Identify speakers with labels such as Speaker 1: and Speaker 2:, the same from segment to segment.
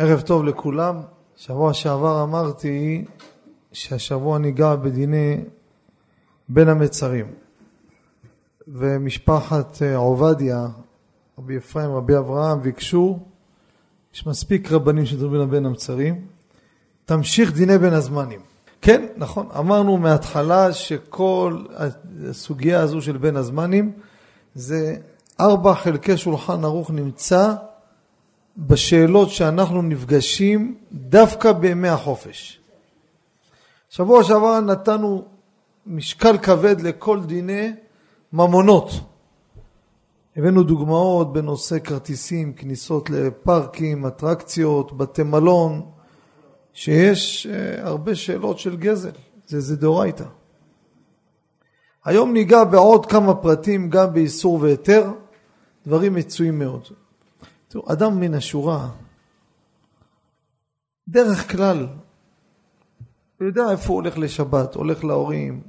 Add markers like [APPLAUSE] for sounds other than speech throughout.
Speaker 1: ערב טוב לכולם. שבוע שעבר אמרתי שהשבוע ניגע בדיני בין המצרים. ומשפחת אה, עובדיה, רבי אפרים, רבי אברהם, ביקשו, יש מספיק רבנים שדברים על בין המצרים, תמשיך דיני בין הזמנים. כן, נכון, אמרנו מההתחלה שכל הסוגיה הזו של בין הזמנים זה ארבע חלקי שולחן ערוך נמצא בשאלות שאנחנו נפגשים דווקא בימי החופש. שבוע שעבר נתנו משקל כבד לכל דיני ממונות. הבאנו דוגמאות בנושא כרטיסים, כניסות לפארקים, אטרקציות, בתי מלון, שיש uh, הרבה שאלות של גזל, זה, זה דאורייתא. היום ניגע בעוד כמה פרטים גם באיסור והיתר, דברים מצויים מאוד. תראו, אדם מן השורה, דרך כלל, הוא יודע איפה הוא הולך לשבת, הולך להורים,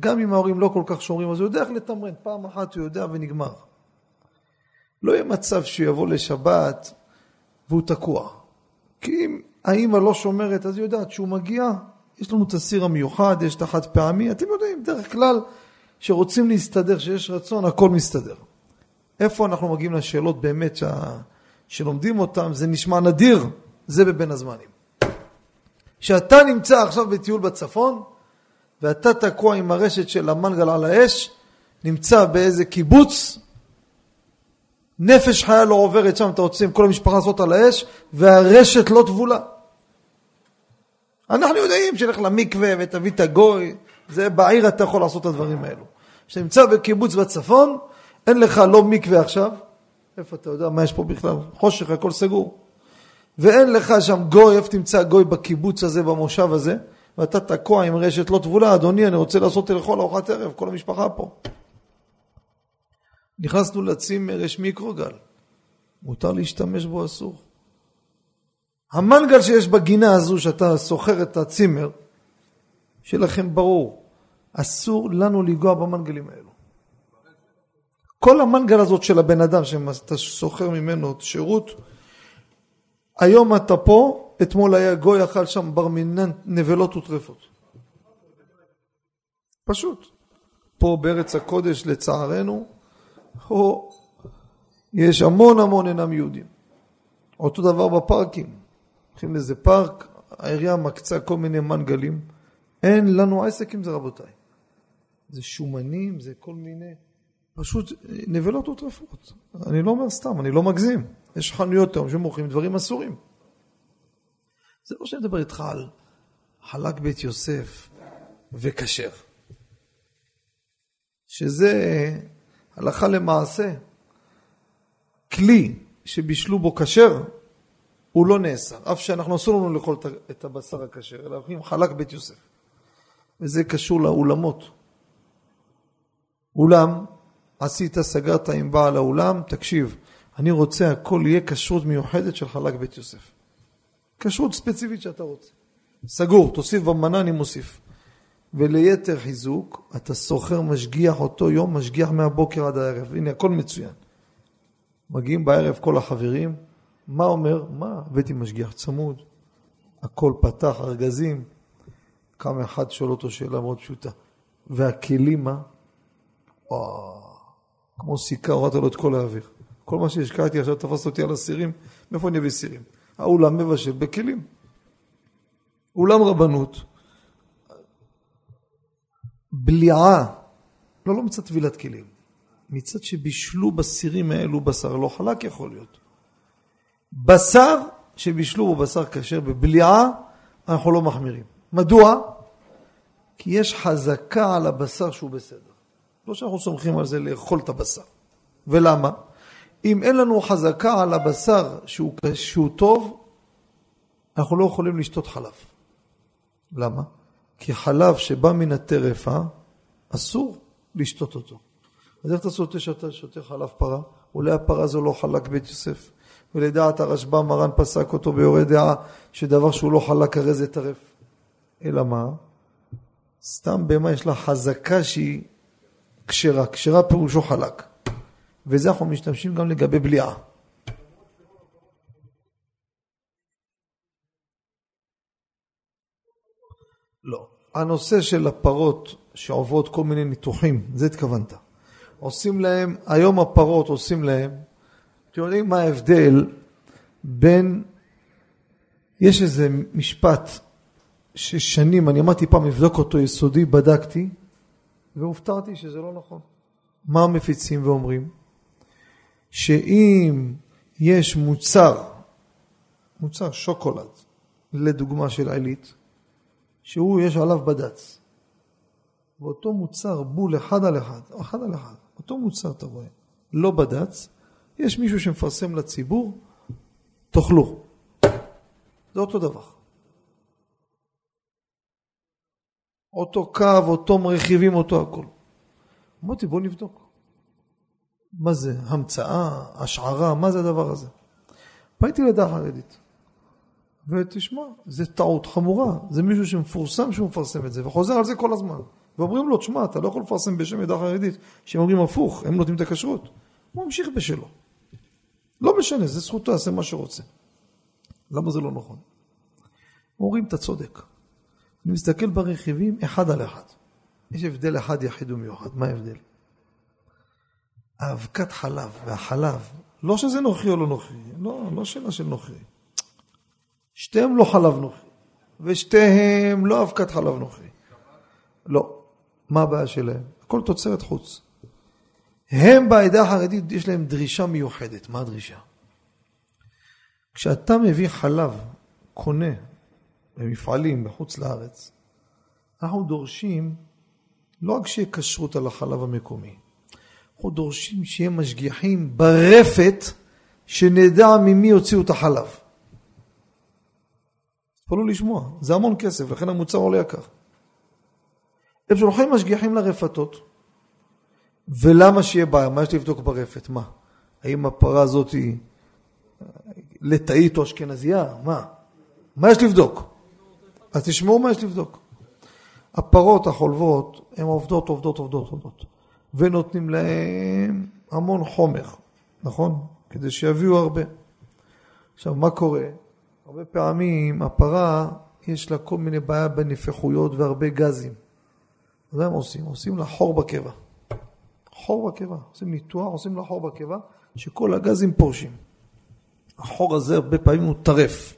Speaker 1: גם אם ההורים לא כל כך שומרים, אז הוא יודע איך לתמרן, פעם אחת הוא יודע ונגמר. לא יהיה מצב שהוא יבוא לשבת והוא תקוע. כי אם האימא לא שומרת, אז היא יודעת שהוא מגיע, יש לנו את הסיר המיוחד, יש את החד פעמי, אתם יודעים, דרך כלל, שרוצים להסתדר, שיש רצון, הכל מסתדר. איפה אנחנו מגיעים לשאלות באמת שה... שלומדים אותן, זה נשמע נדיר, זה בבין הזמנים. כשאתה נמצא עכשיו בטיול בצפון, ואתה תקוע עם הרשת של המנגל על האש, נמצא באיזה קיבוץ, נפש חיה לא עוברת שם, אתה רוצה עם כל המשפחה לעשות על האש, והרשת לא טבולה. אנחנו יודעים שילך למקווה ותביא את הגוי, זה בעיר אתה יכול לעשות את הדברים האלו. כשנמצא בקיבוץ בצפון, אין לך לא מקווה עכשיו, איפה אתה יודע מה יש פה בכלל? חושך, הכל סגור. ואין לך שם גוי, איפה תמצא גוי בקיבוץ הזה, במושב הזה, ואתה תקוע עם רשת לא טבולה, אדוני, אני רוצה לעשות לאכול ארוחת ערב, כל המשפחה פה. נכנסנו לצימר, יש מיקרוגל. מותר להשתמש בו, אסור. המנגל שיש בגינה הזו, שאתה סוחר את הצימר, שלכם ברור, אסור לנו לנגוע במנגלים האלו. כל המנגל הזאת של הבן אדם שאתה סוחר ממנו שירות, היום אתה פה, אתמול היה גוי אכל שם בר מינן נבלות וטרפות. פשוט. פה בארץ הקודש לצערנו, פה יש המון המון אינם יהודים. אותו דבר בפארקים. הולכים לאיזה פארק, העירייה מקצה כל מיני מנגלים. אין לנו עסק עם זה רבותיי. זה שומנים, זה כל מיני... פשוט נבלות וטרפות. אני לא אומר סתם, אני לא מגזים. יש חנויות היום שמוכרים דברים אסורים. זה לא שאני מדבר איתך על חלק בית יוסף וכשר. שזה הלכה למעשה כלי שבישלו בו כשר, הוא לא נאסר. אף שאנחנו אסור לנו לאכול את הבשר הכשר, אלא אוכלים חלק בית יוסף. וזה קשור לאולמות. אולם עשית, סגרת עם בעל האולם, תקשיב, אני רוצה הכל יהיה כשרות מיוחדת של חלק בית יוסף. כשרות ספציפית שאתה רוצה. סגור, תוסיף במנה, אני מוסיף. וליתר חיזוק, אתה סוחר משגיח אותו יום, משגיח מהבוקר עד הערב. הנה, הכל מצוין. מגיעים בערב כל החברים, מה אומר? מה? הבאתי משגיח צמוד, הכל פתח, ארגזים. קם אחד, שואל אותו שאלה מאוד פשוטה. והכלים, מה? וואו. כמו סיכה, הורדת לו את כל האוויר. כל מה שהשקעתי עכשיו תפס אותי על הסירים, מאיפה אני אביא סירים? האולם מבשל בכלים. אולם רבנות, בליעה, לא, לא מצד טבילת כלים, מצד שבישלו בסירים האלו בשר, לא חלק יכול להיות. בשר שבישלו בו בשר כשר בבליעה, אנחנו לא מחמירים. מדוע? כי יש חזקה על הבשר שהוא בסדר. לא שאנחנו סומכים על זה לאכול את הבשר. ולמה? אם אין לנו חזקה על הבשר שהוא, שהוא טוב, אנחנו לא יכולים לשתות חלב. למה? כי חלב שבא מן הטרפה, אסור לשתות אותו. אז איך אתה שותה שאתה שותה חלב פרה? אולי הפרה זו לא חלק בית יוסף. ולדעת הרשב"א מרן פסק אותו ביורה דעה שדבר שהוא לא חלק הרי זה טרף. אלא מה? סתם בהמה יש לה חזקה שהיא כשרה. כשרה פירושו חלק. וזה אנחנו משתמשים גם לגבי בליעה. לא. הנושא של הפרות שעוברות כל מיני ניתוחים, זה התכוונת. עושים להם, היום הפרות עושים להם, אתם יודעים מה ההבדל בין, יש איזה משפט ששנים, אני אמרתי פעם לבדוק אותו יסודי, בדקתי, והופתעתי שזה לא נכון. מה מפיצים ואומרים? שאם יש מוצר, מוצר שוקולד, לדוגמה של עילית, שהוא יש עליו בד"ץ, ואותו מוצר בול אחד על אחד, אחד על אחד, אותו מוצר אתה רואה, לא בד"ץ, יש מישהו שמפרסם לציבור, תאכלו. זה אותו דבר. אותו קו, אותו רכיבים, אותו הכל. אמרתי בוא נבדוק. מה זה? המצאה? השערה? מה זה הדבר הזה? פניתי לדעה חרדית. ותשמע, זה טעות חמורה. זה מישהו שמפורסם שהוא מפרסם את זה, וחוזר על זה כל הזמן. ואומרים לו, תשמע, אתה לא יכול לפרסם בשם עדה חרדית, שהם אומרים הפוך, הם נותנים את הכשרות. הוא ממשיך בשלו. לא משנה, זה זכותו, יעשה מה שרוצה. למה זה לא נכון? אומרים, אתה צודק. אני מסתכל ברכיבים אחד על אחד. יש הבדל אחד יחיד ומיוחד. מה ההבדל? האבקת חלב והחלב, לא שזה נוכרי או לא נוכרי, לא, לא שאלה של נוכרי. שתיהם לא חלב נוכרי, ושתיהם לא אבקת חלב נוכרי. לא. מה הבעיה שלהם? הכל תוצרת חוץ. הם בעדה החרדית יש להם דרישה מיוחדת. מה הדרישה? כשאתה מביא חלב, קונה במפעלים בחוץ לארץ, אנחנו דורשים לא רק שיהיה כשרות על החלב המקומי, אנחנו דורשים שיהיה משגיחים ברפת שנדע ממי הוציאו את החלב. תפעלו לשמוע, זה המון כסף, לכן המוצר עולה יקר. הם שולחים משגיחים לרפתות, ולמה שיהיה בעיה? מה יש לבדוק ברפת? מה? האם הפרה הזאת היא לטאית או אשכנזייה? מה? מה יש לבדוק? אז תשמעו מה יש לבדוק. הפרות החולבות הן עובדות, עובדות, עובדות, עובדות, ונותנים להן המון חומר, נכון? כדי שיביאו הרבה. עכשיו, מה קורה? הרבה פעמים הפרה, יש לה כל מיני בעיה בנפחויות והרבה גזים. אז מה הם עושים? עושים לה חור בקיבה. חור בקיבה. עושים ניתוח, עושים לה חור בקיבה, שכל הגזים פורשים. החור הזה הרבה פעמים הוא טרף.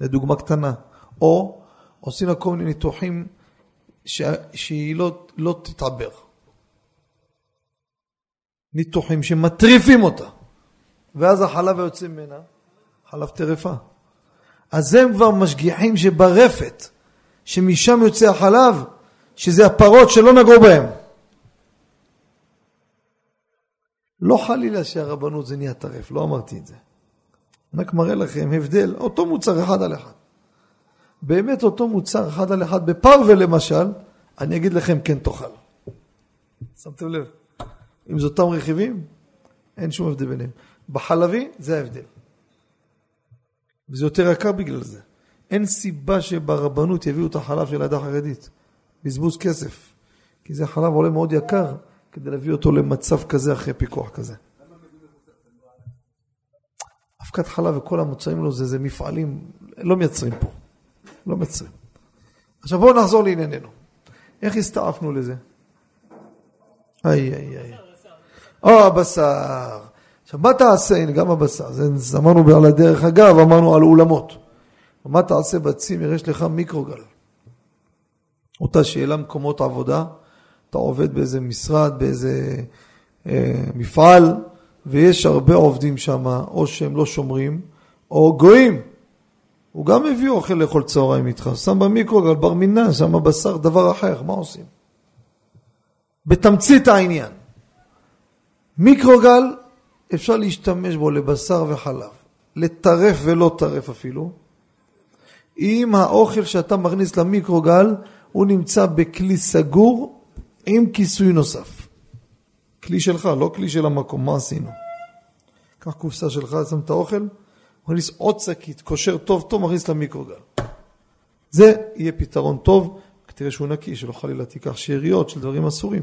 Speaker 1: לדוגמה קטנה. או עושים לה כל מיני ניתוחים ש... שהיא לא, לא תתעבר. ניתוחים שמטריפים אותה. ואז החלב היוצא ממנה, חלב טרפה. אז הם כבר משגיחים שברפת, שמשם יוצא החלב, שזה הפרות שלא נגעו בהם. לא חלילה שהרבנות זה נהיה טרף, לא אמרתי את זה. רק מראה לכם הבדל, אותו מוצר אחד על אחד. באמת אותו מוצר אחד על אחד בפרווה למשל, אני אגיד לכם כן תאכל. שמתם לב? אם זה אותם רכיבים, אין שום הבדל ביניהם. בחלבי זה ההבדל. וזה יותר יקר בגלל זה. אין סיבה שברבנות יביאו את החלב של העדה החרדית. בזבוז כסף. כי זה חלב עולה מאוד יקר כדי להביא אותו למצב כזה אחרי פיקוח כזה. אבקת חלב וכל המוצרים לו זה, זה מפעלים, לא מייצרים פה. לא מייצרים. עכשיו בואו נחזור לענייננו. איך הסתעפנו לזה? איי איי איי. או הבשר. עכשיו מה תעשה, הנה גם הבשר, זה אמרנו על הדרך אגב, אמרנו על אולמות. מה תעשה בצימר, יש לך מיקרוגל. אותה שאלה מקומות עבודה, אתה עובד באיזה משרד, באיזה אה, מפעל, ויש הרבה עובדים שם, או שהם לא שומרים, או גויים. הוא גם מביא אוכל לאכול צהריים איתך, שם במיקרוגל בר מינן, שם בשר, דבר אחר, מה עושים? בתמצית העניין. מיקרוגל, אפשר להשתמש בו לבשר וחלב, לטרף ולא טרף אפילו. אם האוכל שאתה מכניס למיקרוגל הוא נמצא בכלי סגור עם כיסוי נוסף. כלי שלך, לא כלי של המקום, מה עשינו? קח קופסה שלך, שם את האוכל, מכניס עוד שקית, קושר טוב טוב, מכניס למיקרוגל. זה יהיה פתרון טוב, תראה שהוא נקי, שלא חלילה תיקח שאריות של דברים אסורים.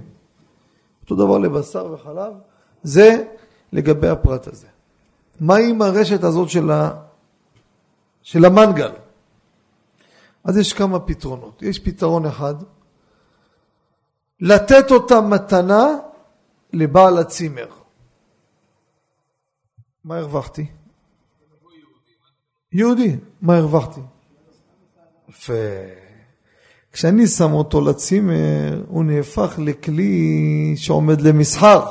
Speaker 1: אותו דבר לבשר וחלב, זה לגבי הפרט הזה. מה עם הרשת הזאת של, ה... של המנגל? אז יש כמה פתרונות. יש פתרון אחד, לתת אותה מתנה לבעל הצימר. מה הרווחתי? יהודי, מה הרווחתי? יפה. כשאני שם אותו לצימר, הוא נהפך לכלי שעומד למסחר.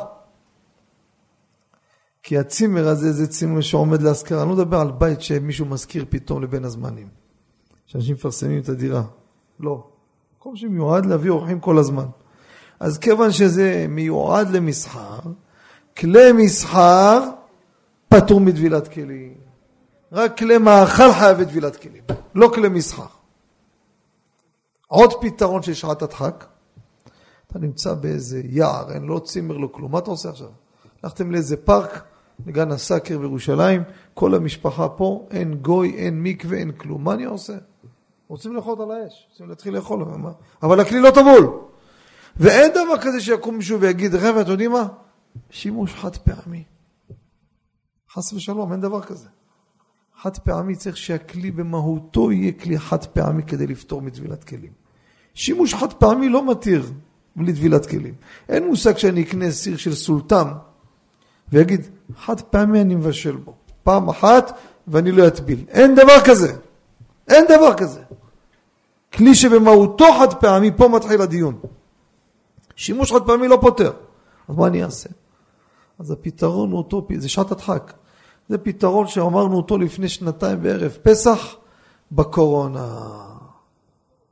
Speaker 1: כי הצימר הזה זה צימר שעומד להשכרה. אני לא מדבר על בית שמישהו מזכיר פתאום לבין הזמנים. שאנשים מפרסמים את הדירה. לא. מקום שמיועד להביא אורחים כל הזמן. אז כיוון שזה מיועד למסחר, כלי מסחר פטור מטבילת כלים. רק כלי מאכל חייב בטבילת כלים, לא כלי מסחר. עוד פתרון של שעת הדחק, אתה נמצא באיזה יער, אין לא צימר, לא כלום, מה אתה עושה עכשיו? הלכתם לאיזה פארק, לגן הסאקר בירושלים, כל המשפחה פה, אין גוי, אין מקווה, אין כלום, מה אני עושה? רוצים לאכול על האש, רוצים להתחיל לאכול, אבל הכלי לא טבול. ואין דבר כזה שיקום מישהו ויגיד, חבר'ה, אתם יודעים מה? שימוש חד פעמי. חס ושלום, אין דבר כזה. חד פעמי צריך שהכלי במהותו יהיה כלי חד פעמי כדי לפתור מטבילת כלים. שימוש חד פעמי לא מתיר בלי טבילת כלים. אין מושג שאני אקנה סיר של סולטם ויגיד, חד פעמי אני מבשל בו. פעם אחת ואני לא אטביל. אין דבר כזה. אין דבר כזה. כלי שבמהותו חד פעמי, פה מתחיל הדיון. שימוש חד פעמי לא פותר. אז מה אני אעשה? אז הפתרון הוא אותו, זה שעת הדחק. זה פתרון שאמרנו אותו לפני שנתיים בערב פסח בקורונה.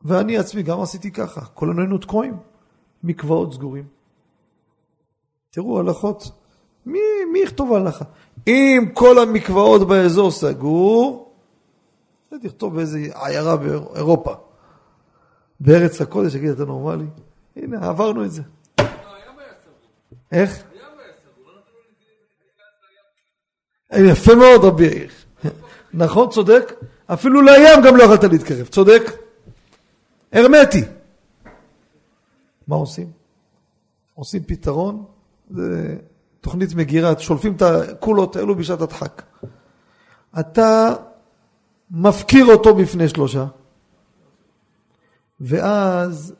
Speaker 1: ואני עצמי גם עשיתי ככה, כולנו היינו תקועים, מקוואות סגורים. תראו הלכות, מי, מי יכתוב הלכה? אם כל המקוואות באזור סגור, זה תכתוב באיזה עיירה באירופה. בארץ הקודש, תגיד, אתה נורמלי? הנה, עברנו את זה. איך? יפה מאוד רבי יאיר. נכון, צודק? אפילו לים גם לא יכולת להתקרב, צודק? הרמטי. מה עושים? עושים פתרון, זה תוכנית מגירה, שולפים את הקולות האלו בשעת הדחק. אתה מפקיר אותו בפני שלושה, ואז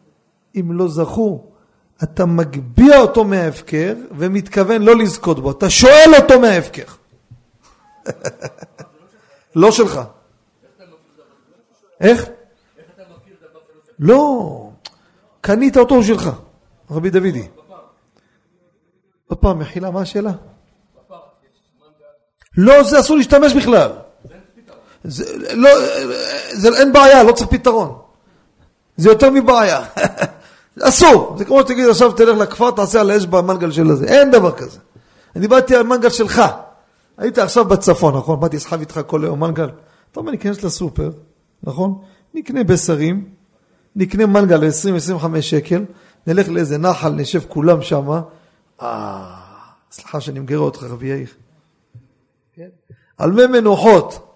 Speaker 1: אם לא זכו, אתה מגביה אותו מההפקר ומתכוון לא לזכות בו, אתה שואל אותו מההפקר. [LAUGHS] לא שלך. איך? לא, קנית אותו שלך, רבי דודי. עוד פעם, מחילה, מה השאלה? לא, זה אסור להשתמש בכלל. זה, לא, זה, אין בעיה, לא צריך פתרון. זה יותר מבעיה. [LAUGHS] אסור. זה כמו שתגיד עכשיו תלך לכפר, תעשה על האש במנגל של הזה. אין דבר כזה. אני דיברתי על מנגל שלך. היית עכשיו בצפון, נכון? באתי לסחב איתך כל היום מנגל. אתה אומר, ניכנס לסופר, נכון? נקנה בשרים, נקנה מנגל ל-20-25 שקל, נלך לאיזה נחל, נשב כולם שמה. אה, סליחה שאני מגרה אותך, רבי יאיר. כן? על מי מנוחות.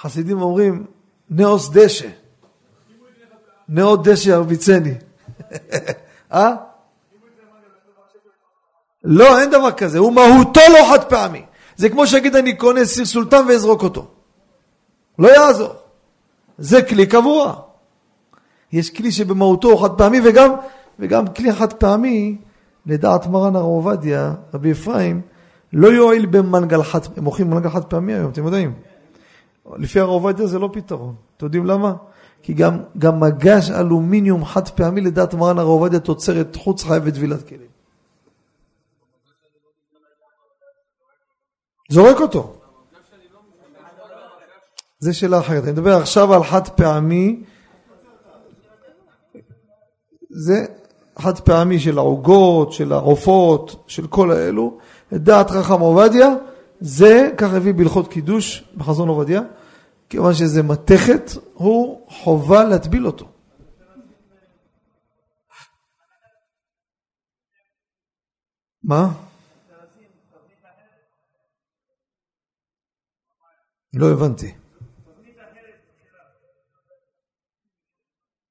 Speaker 1: חסידים אומרים, נאוס דשא. נאות דשא ירביצני. [LAUGHS] אה? לא, אין דבר כזה, הוא מהותו לא חד פעמי. זה כמו שיגיד אני קונה סיר סולטן ואזרוק אותו. לא יעזור. זה כלי קבוע. יש כלי שבמהותו הוא חד פעמי וגם, וגם כלי חד פעמי, לדעת מרן הרב עובדיה, רבי אפרים, לא יועיל במנגל חד, הם מוכרים מנגל חד פעמי היום, אתם יודעים. לפי הרב עובדיה זה לא פתרון. אתם יודעים למה? כי גם, גם מגש אלומיניום חד פעמי לדעת מרן הרב עובדיה תוצרת חוץ חייב בטבילת כלים. זורק אותו. זה שאלה אחרת. אני מדבר עכשיו על חד פעמי. זה חד פעמי של העוגות, של העופות, של כל האלו. דעת חכם עובדיה, זה, כך הביא בהלכות קידוש בחזון עובדיה, כיוון שזה מתכת, הוא חובה להטביל אותו. מה? לא הבנתי.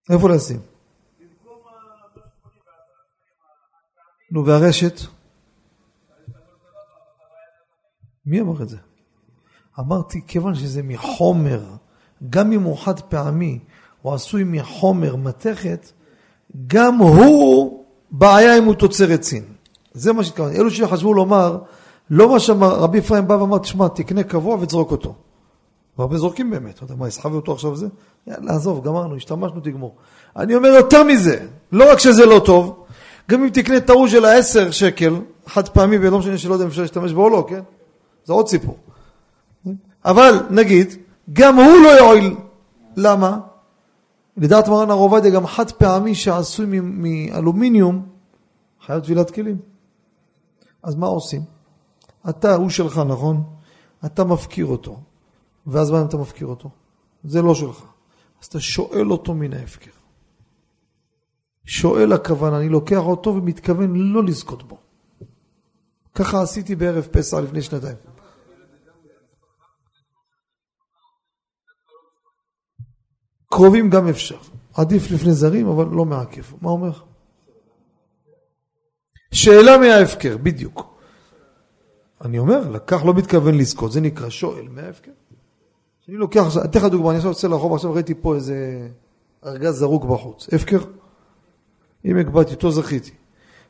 Speaker 1: איפה לשים? נו, והרשת? מי אמר את זה? אמרתי, כיוון שזה מחומר גם אם הוא חד פעמי, או עשוי מחומר מתכת, גם הוא בעיה אם הוא תוצרת סין. זה מה שהתכוונתי. אלו שחשבו לומר, לא מה שאמר, רבי אפרים בא ואמר, תשמע, תקנה קבוע ותזרוק אותו. והרבה זורקים באמת. אתה יודע, מה, יסחב אותו עכשיו זה? יאללה, עזוב, גמרנו, השתמשנו, תגמור. אני אומר יותר מזה, לא רק שזה לא טוב, גם אם תקנה טעות של העשר שקל, חד פעמי, ולא משנה שלא יודע אם אפשר להשתמש בו או לא, כן? זה עוד סיפור. אבל נגיד, גם הוא לא יועיל. למה? לדעת מרן הר עובדיה גם חד פעמי שעשוי מאלומיניום חייב טבילת כלים. אז מה עושים? אתה, הוא שלך, נכון? אתה מפקיר אותו. ואז מה אם אתה מפקיר אותו? זה לא שלך. אז אתה שואל אותו מן ההפקר. שואל הכוונה, אני לוקח אותו ומתכוון לא לזכות בו. ככה עשיתי בערב פסח לפני שנתיים. קרובים גם אפשר. עדיף לפני זרים, אבל לא מעכב. מה אומר? שאלה מההפקר, בדיוק. אני אומר, לקח לא מתכוון לזכות, זה נקרא שואל מההפקר. אני לוקח, אתן לך דוגמה, אני עכשיו יוצא לרחוב, עכשיו ראיתי פה איזה ארגז זרוק בחוץ, הפקר? אם הקבעתי אותו זכיתי.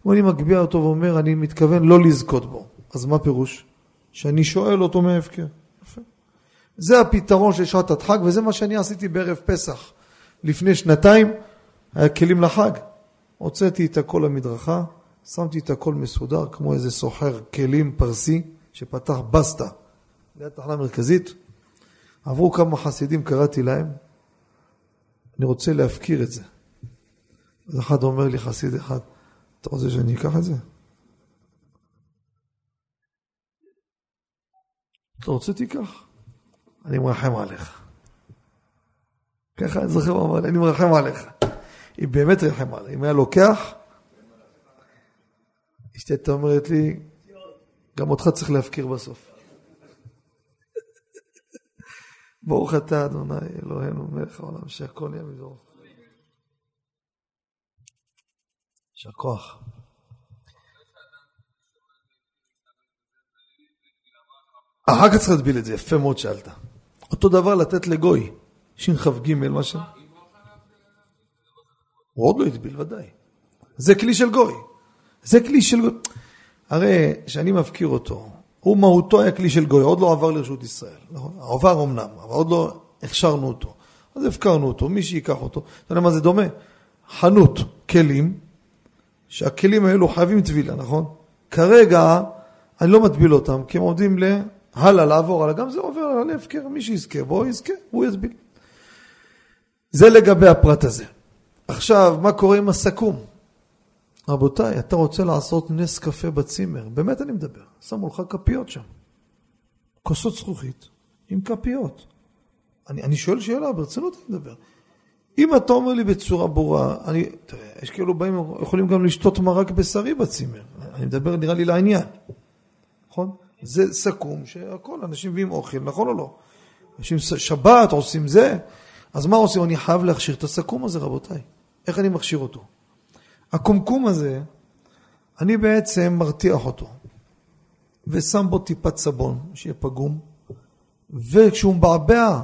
Speaker 1: ואני מגביה אותו ואומר, אני מתכוון לא לזכות בו. אז מה פירוש? שאני שואל אותו מההפקר. זה הפתרון של שעת הדחק, וזה מה שאני עשיתי בערב פסח. לפני שנתיים, היה כלים לחג. הוצאתי את הכל למדרכה, שמתי את הכל מסודר, כמו איזה סוחר כלים פרסי, שפתח בסטה ליד תחנה מרכזית. עברו כמה חסידים, קראתי להם, אני רוצה להפקיר את זה. אז אחד אומר לי, חסיד אחד, אתה רוצה שאני אקח את זה? אתה רוצה תיקח, אני מרחם עליך. ככה אני זוכר, הוא אמר לי, אני מרחם עליך. היא באמת רחם עליי. אם היה לוקח, אשתי הייתה אומרת לי, גם אותך צריך להפקיר בסוף. ברוך אתה, אדוני אלוהינו, מלך העולם, שהכל נהיה מזור. יישר כוח. אחר כך צריך להטביל את זה, יפה מאוד שאלת. אותו דבר לתת לגוי, שכ"ג, מה ש... הוא עוד לא הטביל, ודאי. זה כלי של גוי. זה כלי של גוי. הרי כשאני מפקיר אותו, הוא מהותו היה כלי של גוי, עוד לא עבר לרשות ישראל. נכון? עבר אמנם, אבל עוד לא הכשרנו אותו. אז הפקרנו אותו, מי שיקח אותו. אתה יודע מה זה דומה? חנות כלים, שהכלים האלו חייבים טבילה, נכון? כרגע אני לא מטביל אותם, כי הם עומדים להלאה, לעבור הלאה. גם זה עובר להפקר, מי שיזכה בו, יזכה, הוא יטביל. זה לגבי הפרט הזה. עכשיו, מה קורה עם הסכו"ם? רבותיי, אתה רוצה לעשות נס קפה בצימר, באמת אני מדבר, שמו לך כפיות שם. כוסות זכוכית עם כפיות. אני, אני שואל שאלה, ברצינות אני מדבר. אם אתה אומר לי בצורה ברורה, אני, תראה, יש כאילו באים, יכולים גם לשתות מרק בשרי בצימר. אני מדבר נראה לי לעניין, נכון? זה סכו"ם שהכל, אנשים מביאים אוכל, נכון או לא? אנשים שבת עושים זה, אז מה עושים? אני חייב להכשיר את הסכו"ם הזה, רבותיי. איך אני מכשיר אותו? הקומקום הזה, אני בעצם מרתיח אותו, ושם בו טיפת סבון, שיהיה פגום, וכשהוא מבעבע,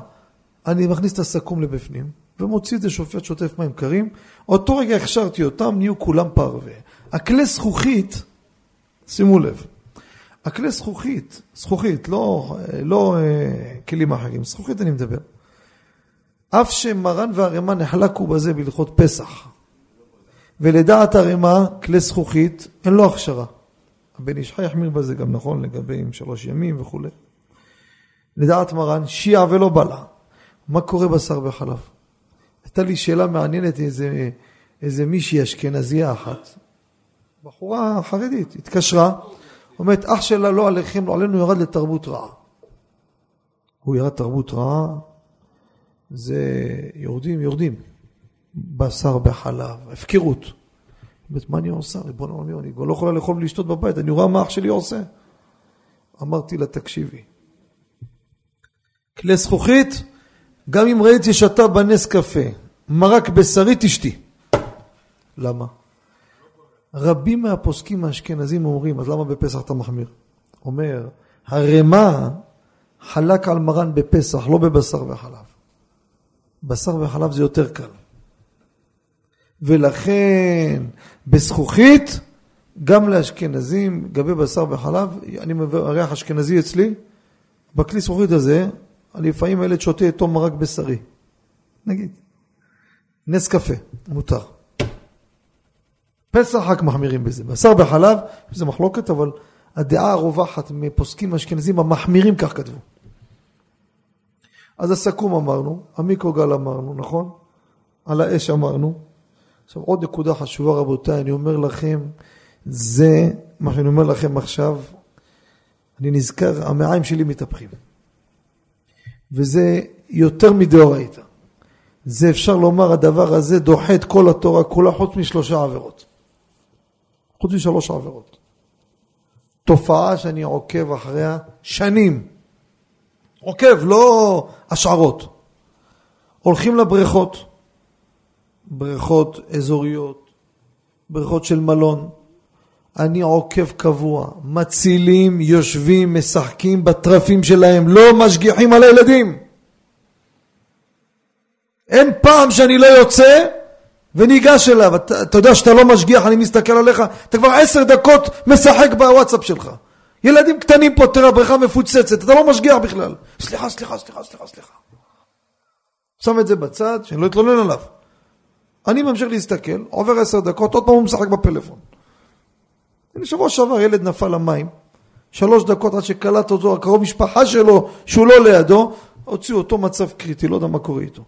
Speaker 1: אני מכניס את הסכו"ם לבפנים, ומוציא את זה שופט שוטף מים קרים. אותו רגע הכשרתי אותם, נהיו כולם פרווה. הכלי זכוכית, שימו לב, הכלי זכוכית, זכוכית, לא, לא אה, כלים אחרים, זכוכית אני מדבר. אף שמרן והרמ"א נחלקו בזה בהלכות פסח, ולדעת הרמ"א, כלי זכוכית, אין לו הכשרה. הבן איש חי יחמיר בזה גם נכון לגבי עם שלוש ימים וכולי. לדעת מרן, שיעה ולא בלע. מה קורה בשר וחלב? הייתה לי שאלה מעניינת, איזה, איזה מישהי אשכנזייה אחת, בחורה חרדית, התקשרה, אומרת, אח שלה לא עליכם, לא עלינו, ירד לתרבות רעה. הוא ירד תרבות רעה, זה יורדים, יורדים. בשר בחלב, הפקרות. אומרת, מה אני עושה? ריבון העולמי, אני כבר לא יכולה לאכול ולשתות בבית, אני רואה מה אח שלי עושה. אמרתי לה, תקשיבי, כלי זכוכית, גם אם ראיתי שאתה בנס קפה, מרק בשרי תשתי. למה? רבים מהפוסקים האשכנזים אומרים, אז למה בפסח אתה מחמיר? אומר, הרמ"א חלק על מרן בפסח, לא בבשר וחלב. בשר וחלב זה יותר קל. ולכן בזכוכית, גם לאשכנזים, גבי בשר וחלב, אני מריח אשכנזי אצלי, בכלי זכוכית הזה, אני לפעמים הילד שותה איתו מרק בשרי. נגיד. נס קפה, מותר. פסח רק מחמירים בזה. בשר בחלב, זה מחלוקת, אבל הדעה הרווחת מפוסקים אשכנזים המחמירים כך כתבו. אז הסכו"ם אמרנו, המיקרוגל אמרנו, נכון? על האש אמרנו. עכשיו עוד נקודה חשובה רבותיי, אני אומר לכם, זה מה שאני אומר לכם עכשיו, אני נזכר, המעיים שלי מתהפכים. וזה יותר מדאורייתא. זה אפשר לומר, הדבר הזה דוחה את כל התורה כולה חוץ משלושה עבירות. חוץ משלוש עבירות. תופעה שאני עוקב אחריה שנים. עוקב, לא השערות. הולכים לבריכות, בריכות אזוריות, בריכות של מלון. אני עוקב קבוע, מצילים, יושבים, משחקים בטרפים שלהם, לא משגיחים על הילדים. אין פעם שאני לא יוצא וניגש אליו, אתה, אתה יודע שאתה לא משגיח, אני מסתכל עליך, אתה כבר עשר דקות משחק בוואטסאפ שלך. ילדים קטנים פה, תראה, הבריכה מפוצצת, אתה לא משגיח בכלל. סליחה, סליחה, סליחה, סליחה, סליחה. שם את זה בצד, שאני לא אתלונן עליו. אני ממשיך להסתכל, עובר עשר דקות, עוד פעם הוא משחק בפלאפון. שבוע שעבר ילד נפל למים, שלוש דקות עד שקלט אותו הקרוב משפחה שלו שהוא לא לידו, הוציאו אותו מצב קריטי, לא יודע מה קורה איתו.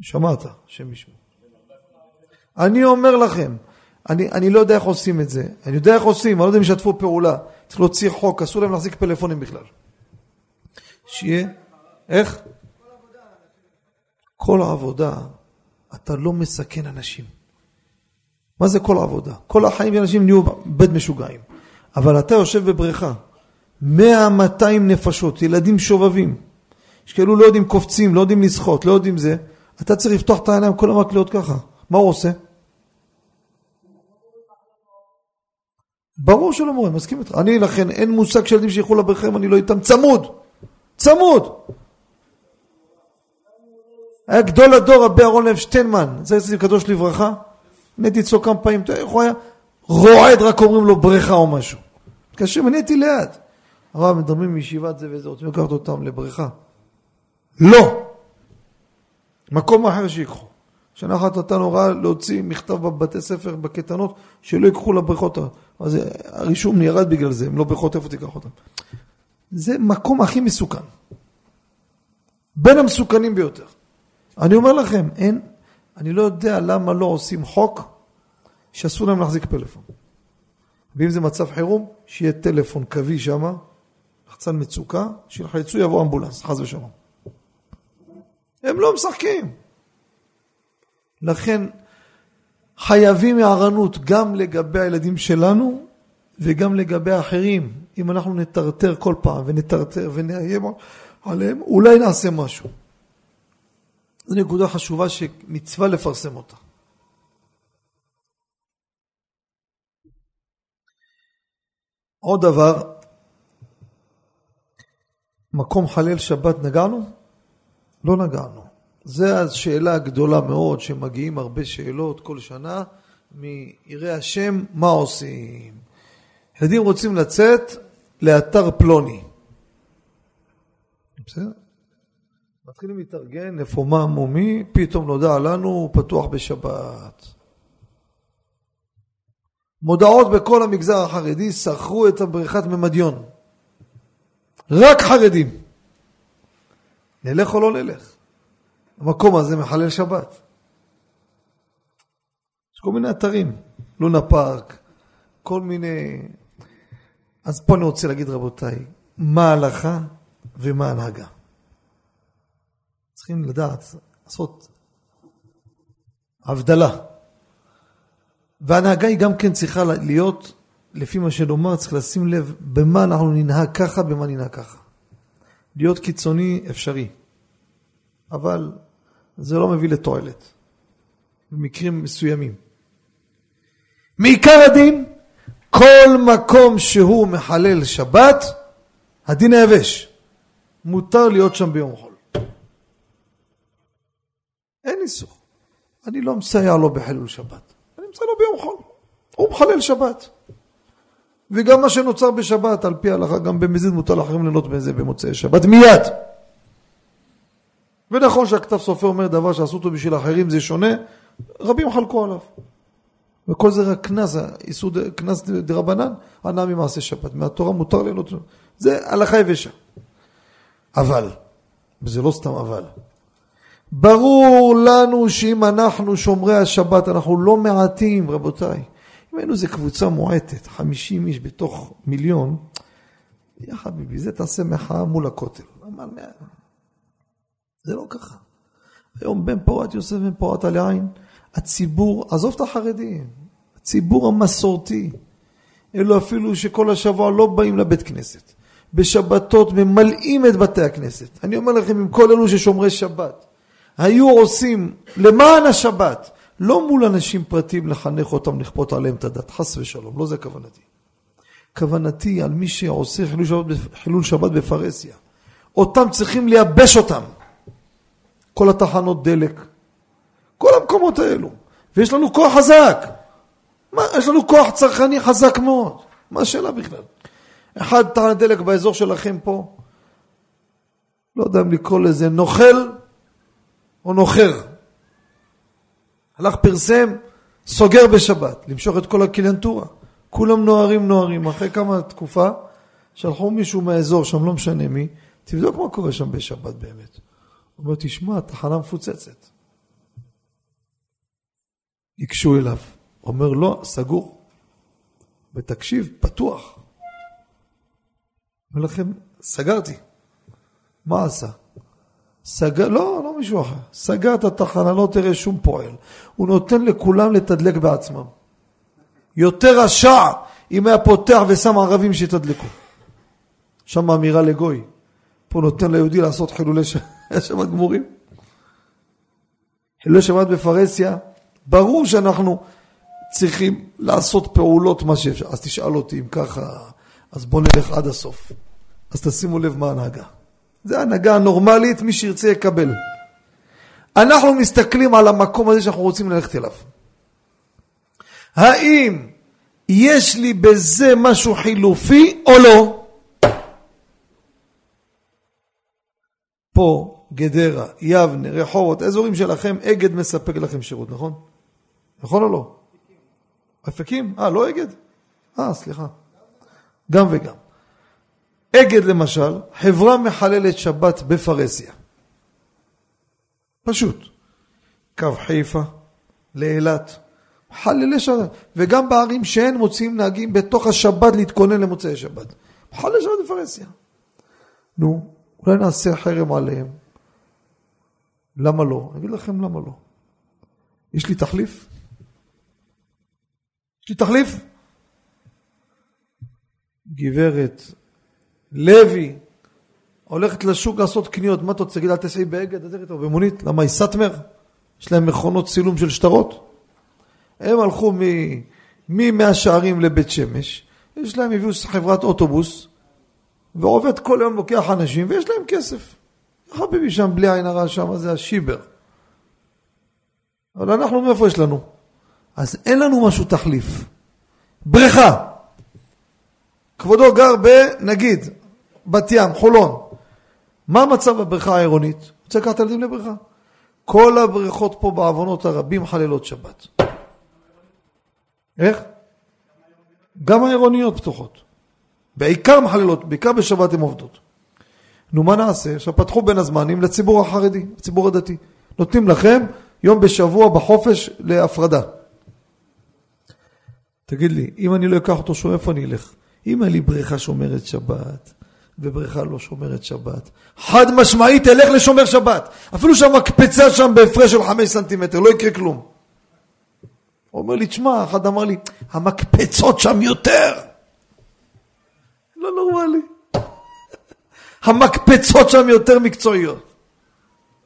Speaker 1: שמעת, השם ישמע. אני אומר לכם, אני, אני לא יודע איך עושים את זה, אני יודע איך עושים, אני לא יודע אם ישתפו פעולה, צריך להוציא חוק, אסור להם להחזיק פלאפונים בכלל. שיהיה, איך? כל העבודה, אתה לא מסכן אנשים. מה זה כל העבודה? כל החיים אנשים נהיו בד משוגעים. אבל אתה יושב בבריכה, מאה, מאתיים נפשות, ילדים שובבים, יש כאלו לא יודעים קופצים, לא יודעים לשחות, לא יודעים זה, אתה צריך לפתוח את העיניים, כל המק להיות ככה. מה הוא עושה? ברור שלא מורה, מסכים איתך. אני לכן, אין מושג של ילדים שילכו לבריכה אם אני לא איתם צמוד. צמוד. היה גדול הדור, רבי אהרון לב שטיינמן, זה איזה קדוש לברכה. אני הייתי אצלו כמה פעמים, הוא היה רועד, רק אומרים לו בריכה או משהו. מתקשרים, אני הייתי ליד. הרב, מדברים מישיבת זה וזה, רוצים לקחת אותם לבריכה. לא! מקום אחר שיקחו. שנה אחת נתן הוראה להוציא מכתב בבתי ספר, בקייטנות, שלא ייקחו לבריכות. אז הרישום ירד בגלל זה, הם לא בריכות, איפה תיקח אותם? זה מקום הכי מסוכן. בין המסוכנים ביותר. אני אומר לכם, אין, אני לא יודע למה לא עושים חוק שאסור להם להחזיק פלאפון. ואם זה מצב חירום, שיהיה טלפון קווי שם, לחצן מצוקה, שילחצו יבוא אמבולנס, חס ושלום. הם לא משחקים. לכן חייבים הערנות גם לגבי הילדים שלנו וגם לגבי האחרים. אם אנחנו נטרטר כל פעם ונטרטר ונאיים עליהם, אולי נעשה משהו. זו נקודה חשובה שמצווה לפרסם אותה. עוד דבר, מקום חלל שבת נגענו? לא נגענו. זו השאלה הגדולה מאוד, שמגיעים הרבה שאלות כל שנה מיראי השם, מה עושים? ילדים רוצים לצאת לאתר פלוני. בסדר? מתחילים להתארגן, איפה מה מומי, פתאום נודע לנו, הוא פתוח בשבת. מודעות בכל המגזר החרדי, שכרו את הבריכת ממדיון. רק חרדים. נלך או לא נלך? המקום הזה מחלל שבת. יש כל מיני אתרים, לונה פארק, כל מיני... אז פה אני רוצה להגיד רבותיי, מה ההלכה ומה ההנהגה. צריכים לדעת, לעשות הבדלה. וההנהגה היא גם כן צריכה להיות, לפי מה שנאמר, צריך לשים לב במה אנחנו ננהג ככה, במה ננהג ככה. להיות קיצוני אפשרי, אבל זה לא מביא לתועלת, במקרים מסוימים. מעיקר הדין, כל מקום שהוא מחלל שבת, הדין היבש. מותר להיות שם ביום חול. אין איסור. אני לא מסייע לו בחילול שבת. אני מסייע לו ביום חול. הוא מחלל שבת. וגם מה שנוצר בשבת, על פי ההלכה, גם במזיד מותר לאחרים ליהנות בזה במוצאי שבת, מיד. ונכון שהכתב סופר אומר דבר שעשו אותו בשביל אחרים זה שונה, רבים חלקו עליו. וכל זה רק קנס, איסור קנס דרבנן, הנאה ממעשה שבת. מהתורה מותר ליהנות, זה הלכה יבשה. אבל, וזה לא סתם אבל, ברור לנו שאם אנחנו שומרי השבת, אנחנו לא מעטים, רבותיי. אם היינו איזה קבוצה מועטת, 50 איש בתוך מיליון, יא חביבי, זה תעשה מחאה מול הכותל. זה לא ככה. היום בן פורת יוסף בן פורת על העין, הציבור, עזוב את החרדים, הציבור המסורתי, אלו אפילו שכל השבוע לא באים לבית כנסת. בשבתות ממלאים את בתי הכנסת. אני אומר לכם, עם כל אלו ששומרי שבת, היו עושים למען השבת, לא מול אנשים פרטיים לחנך אותם, לכפות עליהם את הדת, חס ושלום, לא זה כוונתי. כוונתי על מי שעושה חילול שבת, חילול שבת בפרהסיה. אותם צריכים לייבש אותם. כל התחנות דלק, כל המקומות האלו. ויש לנו כוח חזק. מה, יש לנו כוח צרכני חזק מאוד. מה השאלה בכלל? אחד תחנת דלק באזור שלכם פה, לא יודע אם לקרוא לזה נוכל או נוחר. הלך פרסם, סוגר בשבת, למשוך את כל הקליינטורה. כולם נוהרים נוהרים, אחרי כמה תקופה, שלחו מישהו מהאזור שם, לא משנה מי, תבדוק מה קורה שם בשבת באמת. הוא אומר, תשמע, תחנה מפוצצת. ניגשו אליו, אומר, לא, סגור. ותקשיב, פתוח. אומר לכם, סגרתי. מה עשה? סגר, לא, לא מישהו אחר. סגר את התחנה, לא תראה שום פועל. הוא נותן לכולם לתדלק בעצמם. יותר רשע אם היה פותח ושם ערבים שיתדלקו. שם אמירה לגוי. פה נותן ליהודי לעשות חילולי [LAUGHS] שבת גמורים. חילולי שבת בפרהסיה, ברור שאנחנו צריכים לעשות פעולות מה שאפשר. אז תשאל אותי אם ככה, אז בוא נלך עד הסוף. אז תשימו לב מה ההנהגה. זה ההנהגה הנורמלית, מי שירצה יקבל. אנחנו מסתכלים על המקום הזה שאנחנו רוצים ללכת אליו. האם יש לי בזה משהו חילופי או לא? פה, גדרה, יבנה, רחובות, אזורים שלכם, אגד מספק לכם שירות, נכון? נכון או לא? אופקים? אה, לא אגד? אה, סליחה. גם וגם. אגד למשל, חברה מחללת שבת בפרהסיה. פשוט. קו חיפה לאילת, חללי שבת. וגם בערים שאין מוציאים נהגים בתוך השבת להתכונן למוצאי שבת. חללי שבת בפרהסיה. נו, אולי נעשה חרם עליהם. למה לא? אני אגיד לכם למה לא. יש לי תחליף? יש לי תחליף? גברת לוי הולכת לשוק לעשות קניות, מה אתה רוצה להגיד, אל תסעי באגד, אז איך במונית? למה היא סאטמר? יש להם מכונות צילום של שטרות? הם הלכו ממאה שערים לבית שמש, יש להם, הביאו חברת אוטובוס, ועובד כל יום לוקח אנשים, ויש להם כסף. חביבי שם, בלי עין הרע, שם זה השיבר. אבל אנחנו, מאיפה יש לנו? אז אין לנו משהו תחליף. בריכה. כבודו גר בנגיד בת ים, חולון. מה מצב הבריכה העירונית? רוצה לקחת ילדים לבריכה. כל הבריכות פה בעוונות הרבים חללות שבת. איך? גם העירוניות פתוחות. בעיקר מחללות, בעיקר בשבת הן עובדות. נו, מה נעשה? עכשיו פתחו בין הזמנים לציבור החרדי, לציבור הדתי. נותנים לכם יום בשבוע בחופש להפרדה. תגיד לי, אם אני לא אקח אותו איפה אני אלך? אם היה לי בריכה שומרת שבת, ובריכה לא שומרת שבת, חד משמעית תלך לשומר שבת. אפילו שהמקפצה שם בהפרש של חמש סנטימטר, לא יקרה כלום. הוא אומר לי, תשמע, אחד אמר לי, המקפצות שם יותר. לא נורמלי. [LAUGHS] המקפצות שם יותר מקצועיות.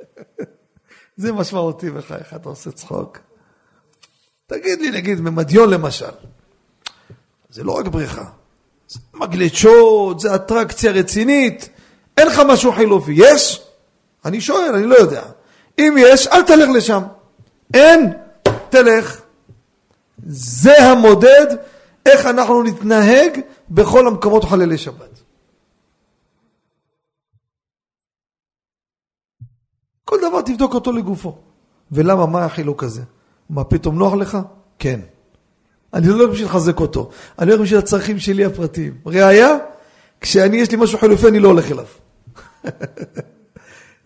Speaker 1: [LAUGHS] זה משמעותי בחייך, אתה עושה צחוק. תגיד לי, נגיד, ממדיון למשל, זה לא רק בריכה, זה מגלשות, זה אטרקציה רצינית, אין לך משהו חילופי, יש? אני שואל, אני לא יודע. אם יש, אל תלך לשם. אין, תלך. זה המודד איך אנחנו נתנהג בכל המקומות חללי שבת. כל דבר תבדוק אותו לגופו. ולמה, מה החילוק הזה? מה, פתאום נוח לך? כן. אני לא הולך בשביל לחזק אותו, אני הולך בשביל הצרכים שלי הפרטיים. ראיה, כשאני, יש לי משהו חילופי, אני לא הולך אליו. [LAUGHS]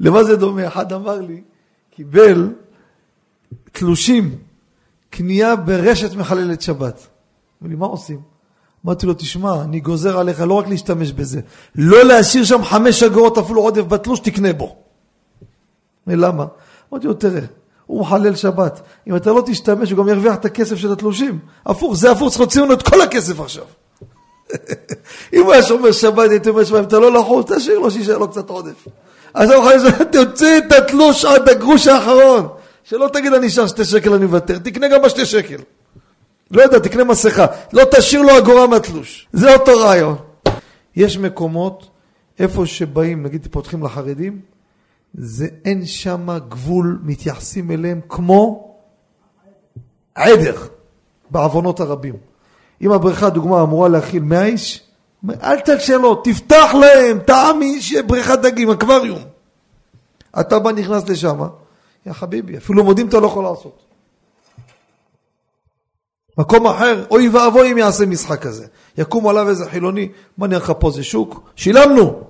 Speaker 1: למה זה דומה? אחד אמר לי, קיבל תלושים, קנייה ברשת מחללת שבת. אמר לי, מה עושים? אמרתי לו, תשמע, אני גוזר עליך לא רק להשתמש בזה, לא להשאיר שם חמש אגורות אפילו עודף בתלוש, תקנה בו. למה? אמרתי לו, תראה, הוא מחלל שבת. אם אתה לא תשתמש, הוא גם ירוויח את הכסף של התלושים. הפוך, זה הפוך, צריך להוציא לנו את כל הכסף עכשיו. [LAUGHS] אם הוא היה שומר שבת, הייתי אומר, שמע, אם אתה לא לחוץ, תשאיר לו שישאר לו קצת עודף. אז הוא יכול [LAUGHS] תוציא את התלוש עד הגרוש האחרון. שלא תגיד, אני אשאר שתי שקל, אני מוותר. תקנה גם בשתי שקל. לא יודע, תקנה מסכה. לא תשאיר לו אגורה מהתלוש. זה אותו רעיון. יש מקומות, איפה שבאים, נגיד פותחים לחרדים, זה אין שם גבול, מתייחסים אליהם כמו עדר בעוונות הרבים. אם הבריכה, דוגמה, אמורה להכיל 100 איש, אל תקשה לו, תפתח להם, טעמי, שיהיה בריכת דגים, אקווריום. אתה בא נכנס לשם, יא חביבי, אפילו מודים אתה לא יכול לעשות. מקום אחר, אוי ואבוי אם יעשה משחק כזה. יקום עליו איזה חילוני, מה נראה לך פה זה שוק? שילמנו!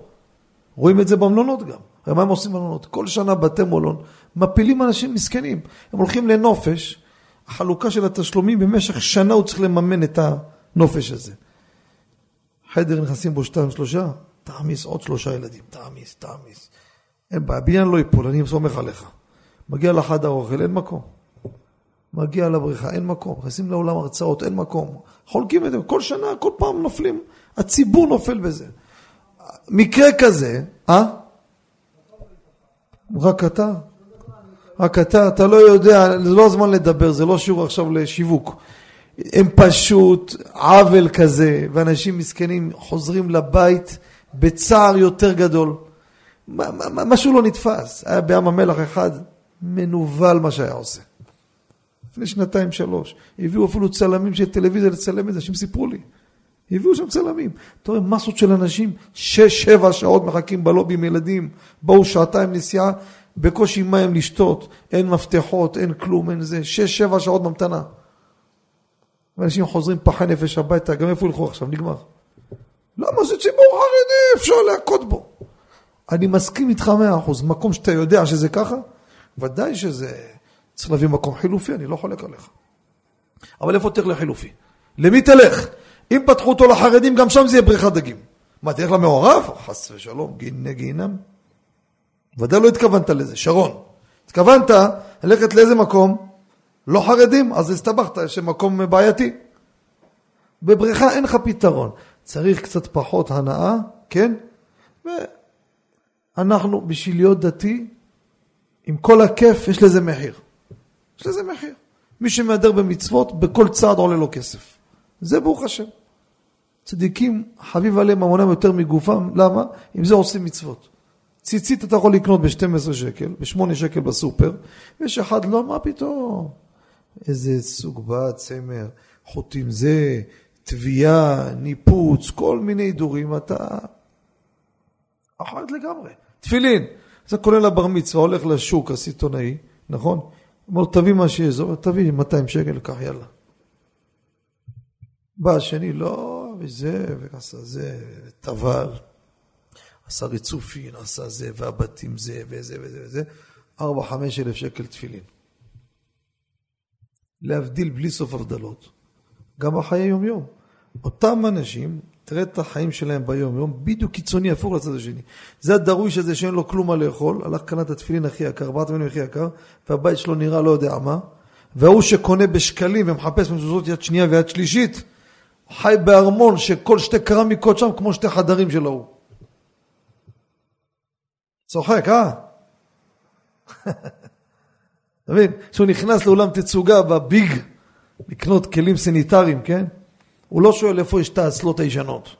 Speaker 1: רואים את זה במלונות גם. הרי מה הם עושים במלונות? כל שנה בתי מלון מפילים אנשים מסכנים. הם הולכים לנופש, החלוקה של התשלומים במשך שנה הוא צריך לממן את הנופש הזה. חדר נכנסים בו שתיים שלושה, תעמיס עוד שלושה ילדים, תעמיס, תעמיס. אין בעיה, הבניין לא ייפול, אני סומך עליך. מגיע לחדר אוכל, אין מקום. מגיע לבריכה, אין מקום. נכנסים לעולם הרצאות, אין מקום. חולקים את זה, כל שנה, כל פעם נופלים. הציבור נופל בזה. מקרה כזה, אה? רק אתה? רק אתה, אתה לא יודע, זה לא הזמן לדבר, זה לא שיעור עכשיו לשיווק. הם פשוט עוול כזה, ואנשים מסכנים חוזרים לבית בצער יותר גדול. משהו לא נתפס. היה בים המלח אחד מנוול מה שהיה עושה. לפני שנתיים שלוש. הביאו אפילו צלמים של טלוויזיה לצלם את זה, אנשים סיפרו לי. הביאו שם צלמים. אתה רואה מסות של אנשים, שש, שבע שעות מחכים בלובי עם ילדים, באו שעתיים נסיעה, בקושי מים לשתות, אין מפתחות, אין כלום, אין זה, שש, שבע שעות ממתנה. ואנשים חוזרים פחי נפש הביתה, גם איפה ילכו עכשיו? נגמר. למה זה ציבור חרדי? אפשר להכות בו. אני מסכים איתך מאה אחוז, מקום שאתה יודע שזה ככה, ודאי שזה צריך להביא מקום חילופי, אני לא חולק עליך. אבל איפה תלך לחילופי? למי תלך? אם פתחו אותו לחרדים, גם שם זה יהיה בריכת דגים. מה, תלך למעורב? חס ושלום, גיני גיהינם. ודאי לא התכוונת לזה, שרון. התכוונת ללכת לאיזה מקום? לא חרדים, אז הסתבכת, יש מקום בעייתי. בבריכה אין לך פתרון. צריך קצת פחות הנאה, כן? ואנחנו, בשביל להיות דתי, עם כל הכיף, יש לזה מחיר. יש לזה מחיר. מי שמהדר במצוות, בכל צעד עולה לו כסף. זה ברוך השם. צדיקים, חביב עליהם ממונם יותר מגופם, למה? עם זה עושים מצוות. ציצית אתה יכול לקנות ב-12 שקל, ב-8 שקל בסופר, ויש אחד, לא, מה פתאום? איזה סוג בד, צמר, חוטים זה, תביעה, ניפוץ, כל מיני הידורים, אתה... אחרת לגמרי. תפילין, זה כולל הבר מצווה, הולך לשוק הסיטונאי, נכון? אומר, תביא מה שיש, תביא 200 שקל, קח יאללה. בא השני, לא, וזה, ועשה זה, טבל, עשה ריצופין, עשה זה, והבתים זה, וזה וזה וזה, ארבע, חמש אלף שקל תפילין. להבדיל בלי סוף הבדלות. גם בחיי יום-יום. אותם אנשים, תראה את החיים שלהם ביום-יום, בדיוק קיצוני הפוך לצד השני. זה הדרוש הזה שאין לו כלום מה לאכול, הלך קנה את התפילין הכי יקר, ארבעת מילים הכי יקר, והבית שלו נראה לא יודע מה, וההוא שקונה בשקלים ומחפש מזוזות יד שנייה ויד שלישית, חי בארמון שכל שתי קרמיקות שם כמו שתי חדרים של ההוא. צוחק, אה? [LAUGHS] אתה מבין? כשהוא נכנס לאולם תצוגה בביג לקנות כלים סניטריים, כן? הוא לא שואל איפה יש את האסלות הישנות.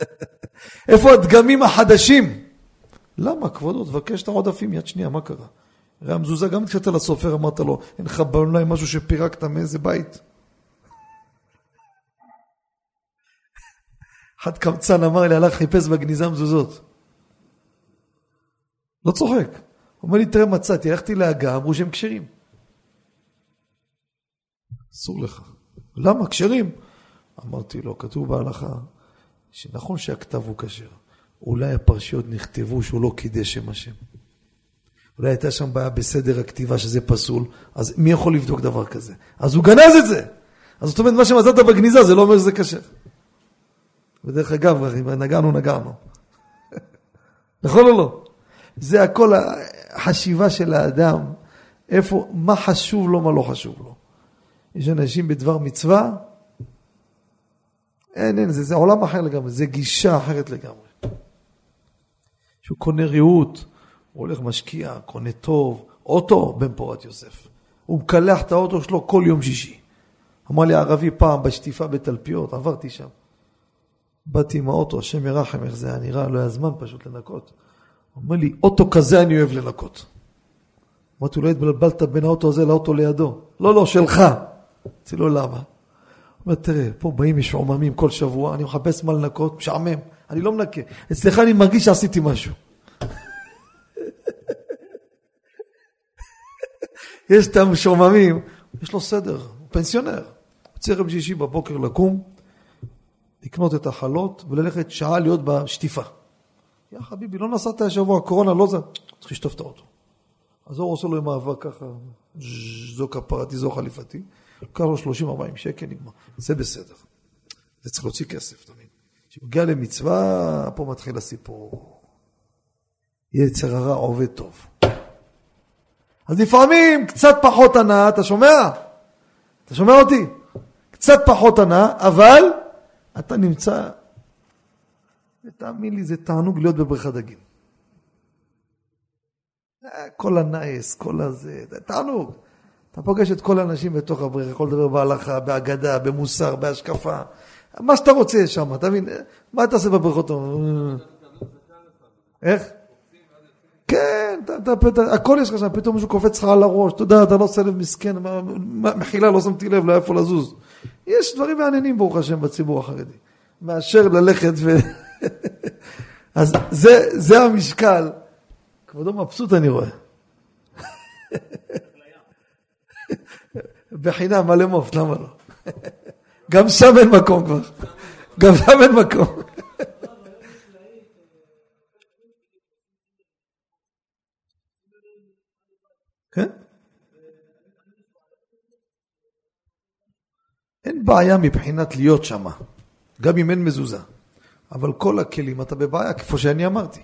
Speaker 1: [LAUGHS] איפה הדגמים החדשים? למה, כבודו, תבקש את העודפים יד שנייה, מה קרה? הרי המזוזה גם התקשרת לסופר, אמרת לו, אין לך בעולם משהו שפירקת מאיזה בית? אחד קמצן אמר לי, הלך חיפש בגניזה מזוזות. לא צוחק. הוא אומר לי, תראה מצאתי, הלכתי להגה, אמרו שהם כשרים. אסור לך. למה? כשרים. אמרתי לו, כתוב בהלכה, שנכון שהכתב הוא כשר. אולי הפרשיות נכתבו שהוא לא קידש שם השם. אולי הייתה שם בעיה בסדר הכתיבה שזה פסול, אז מי יכול לבדוק דבר כזה? אז הוא גנז את זה! אז זאת אומרת, מה שמצאת בגניזה זה לא אומר שזה כשר. ודרך אגב, אם נגענו, נגענו. נכון או לא? זה הכל החשיבה של האדם, איפה, מה חשוב לו, מה לא חשוב לו. יש אנשים בדבר מצווה, אין, אין, זה, זה עולם אחר לגמרי, זה גישה אחרת לגמרי. שהוא קונה ריהוט, הוא הולך משקיע, קונה טוב, אוטו, בן פורת יוסף. הוא מקלח את האוטו שלו כל יום שישי. אמר לי הערבי פעם בשטיפה בתלפיות, עברתי שם. באתי עם האוטו, השם ירחם, איך זה היה נראה, לא היה זמן פשוט לנקות. הוא אומר לי, אוטו כזה אני אוהב לנקות. אמרתי, אולי התבלבלת בין האוטו הזה לאוטו לידו. לא, לא, שלך. אמרתי לו, למה? הוא אומר, תראה, פה באים משועממים כל שבוע, אני מחפש מה לנקות, משעמם, אני לא מנקה. אצלך אני מרגיש שעשיתי משהו. [LAUGHS] יש את המשועממים, יש לו סדר, הוא פנסיונר. צריך ביום שישי בבוקר לקום, לקנות את החלות וללכת שעה להיות בשטיפה. יא חביבי, לא נסעת השבוע, קורונה לא זה, צריך לשטוף את האוטו. אז הוא עושה לו עם אהבה ככה, זו כפרתי, זו חליפתי, לוקח לו 30-40 שקל, נגמר. זה בסדר. זה צריך להוציא כסף תמיד. כשמגיע למצווה, פה מתחיל הסיפור. יצר הרע עובד טוב. אז לפעמים קצת פחות הנאה, אתה שומע? אתה שומע אותי? קצת פחות הנאה, אבל אתה נמצא, ותאמין לי, זה תענוג להיות בבריכת דגים. כל הנייס, כל הזה, זה תענוג. אתה פוגש את כל האנשים בתוך הבריכה, יכול לדבר בהלכה, בהגדה, במוסר, בהשקפה, מה שאתה רוצה שם, אתה מבין? מה אתה עושה בבריכות? איך? כן, אתה, אתה, הכל יש לך שם, פתאום מישהו קופץ לך על הראש, אתה יודע, אתה לא עושה לב מסכן, מחילה, לא שמתי לב, לא איפה לזוז. יש דברים מעניינים, ברוך השם, בציבור החרדי, מאשר ללכת ו... [LAUGHS] אז זה, זה המשקל. כבודו מבסוט אני רואה. [LAUGHS] בחינם, מלא מופת, למה לא? [LAUGHS] גם שם אין מקום כבר. גם שם אין מקום. כן? אין בעיה מבחינת להיות שם, גם אם אין מזוזה. אבל כל הכלים אתה בבעיה, כפי שאני אמרתי.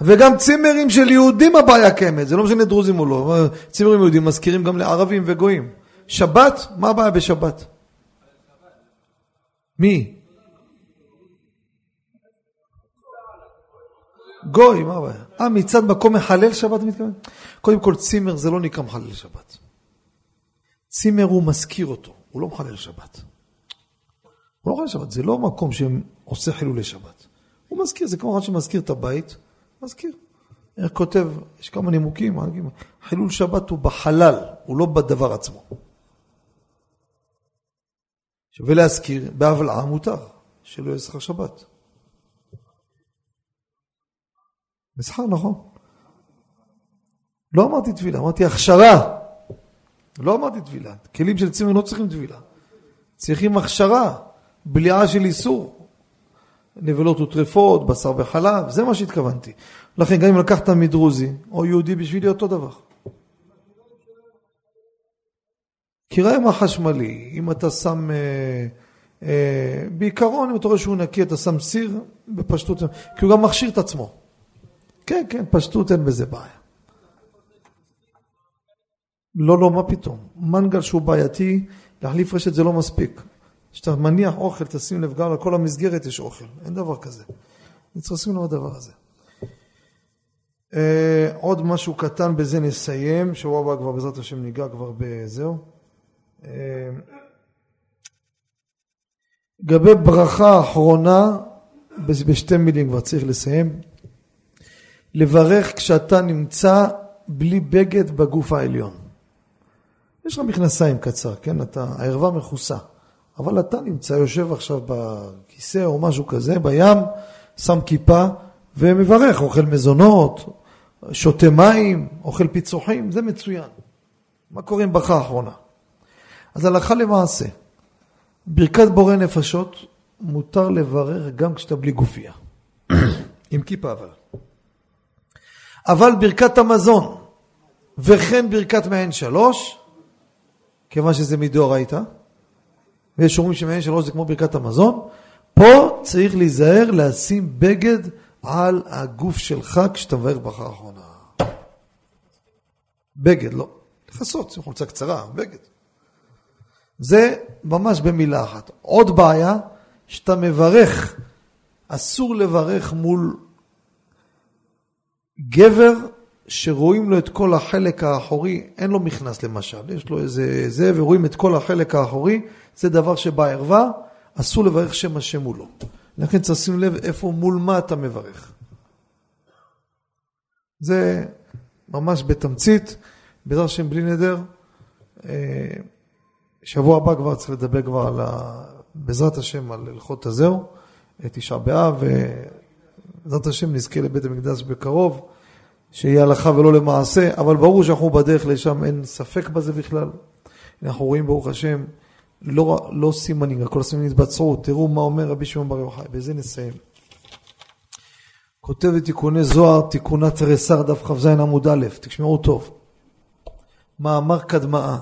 Speaker 1: וגם צימרים של יהודים הבעיה קיימת, זה לא משנה דרוזים או לא. צימרים יהודים מזכירים גם לערבים וגויים. שבת, מה הבעיה בשבת? מי? גוי, מה הבעיה? אה, מצד מקום מחלל שבת מתכוון? קודם כל צימר זה לא נקרא מחלל שבת. צימר הוא מזכיר אותו, הוא לא מחלל שבת. הוא לא מחלל שבת, זה לא מקום שעושה חילולי שבת. הוא מזכיר, זה כמו אחד שמזכיר את הבית, מזכיר. איך כותב, יש כמה נימוקים, חילול שבת הוא בחלל, הוא לא בדבר עצמו. שווה להזכיר, בהבלעה מותר, שלא יהיה שכר שבת. מסחר, נכון. לא אמרתי טבילה, אמרתי הכשרה. לא אמרתי טבילה. כלים של צימר לא צריכים טבילה. צריכים הכשרה, בליעה של איסור. נבלות וטרפות, בשר וחלב, זה מה שהתכוונתי. לכן גם אם לקחת מדרוזי או יהודי בשבילי אותו דבר. קיריים החשמלי, אם אתה שם, אה, אה, בעיקרון אם אתה רואה שהוא נקי אתה שם סיר בפשטות, כי הוא גם מכשיר את עצמו. כן, כן, פשטות אין בזה בעיה. לא, לא, מה פתאום. מנגל שהוא בעייתי, להחליף רשת זה לא מספיק. כשאתה מניח אוכל, תשים לב, גם לכל המסגרת יש אוכל. אין דבר כזה. צריך לשים לב הדבר הזה. Uh, עוד משהו קטן, בזה נסיים. שבוע הבא כבר בעזרת השם ניגע כבר בזהו. Uh, לגבי ברכה אחרונה, בשתי מילים כבר צריך לסיים. לברך כשאתה נמצא בלי בגד בגוף העליון. יש לך מכנסיים קצר, כן? אתה, הערווה מכוסה. אבל אתה נמצא, יושב עכשיו בכיסא או משהו כזה, בים, שם כיפה ומברך, אוכל מזונות, שותה מים, אוכל פיצוחים, זה מצוין. מה קורה עם ברכה האחרונה? אז הלכה למעשה, ברכת בורא נפשות מותר לברך גם כשאתה בלי גופייה. [COUGHS] עם כיפה אבל. אבל ברכת המזון וכן ברכת מעין שלוש, כיוון שזה מדאורייתא, ויש אומרים שמעין שלוש זה כמו ברכת המזון, פה צריך להיזהר לשים בגד על הגוף שלך כשאתה מברך ברכה האחרונה. בגד, לא. לכסות, שים חולצה קצרה, בגד. זה ממש במילה אחת. עוד בעיה, שאתה מברך, אסור לברך מול גבר שרואים לו את כל החלק האחורי, אין לו מכנס למשל, יש לו איזה זה, ורואים את כל החלק האחורי, זה דבר שבערווה, אסור לברך שם השם מולו. לכן צריך לשים לב איפה, מול מה אתה מברך. זה ממש בתמצית, בעזרת השם בלי נדר. אה, שבוע הבא כבר צריך לדבר כבר על ה... בעזרת השם על הלכות הזהו, תשעה באב, ובעזרת השם נזכה לבית המקדש בקרוב. שיהיה הלכה ולא למעשה, אבל ברור שאנחנו בדרך לשם, אין ספק בזה בכלל. אנחנו רואים ברוך השם, לא, לא סימנים, הכל סימנים התבצרו, תראו מה אומר רבי שמעון בר יוחאי, בזה נסיים. כותב את תיקוני זוהר, תיקונת תריסר, דף כ"ז עמוד א', תשמעו טוב. מאמר קדמאה.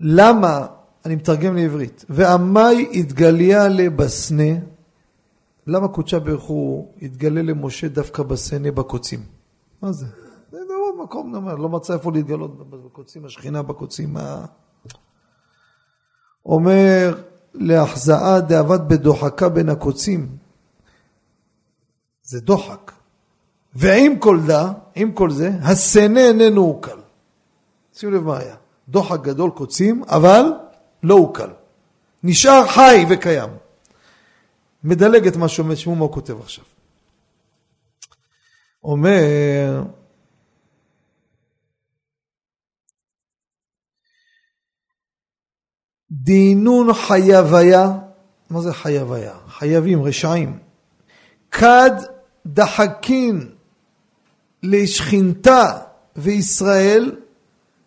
Speaker 1: למה, אני מתרגם לעברית, ועמי התגליה לבסנה, למה קודשה ברוך הוא התגלה למשה דווקא בסנה בקוצים? מה זה? זה דבר מקום, נאמר, לא מצא איפה להתגלות בקוצים, השכינה בקוצים. מה... אומר להחזאה דאבד בדוחקה בין הקוצים. זה דוחק. ועם כל דה, עם כל זה, הסנה איננו עוקל. שימו לב מה היה. דוחק גדול קוצים, אבל לא עוקל. נשאר חי וקיים. מדלג את מה שאומר, שמעו מה הוא כותב עכשיו. אומר, דינון חייביה, מה זה חייביה? חייבים, רשעים. כד דחקין לשכינתה וישראל,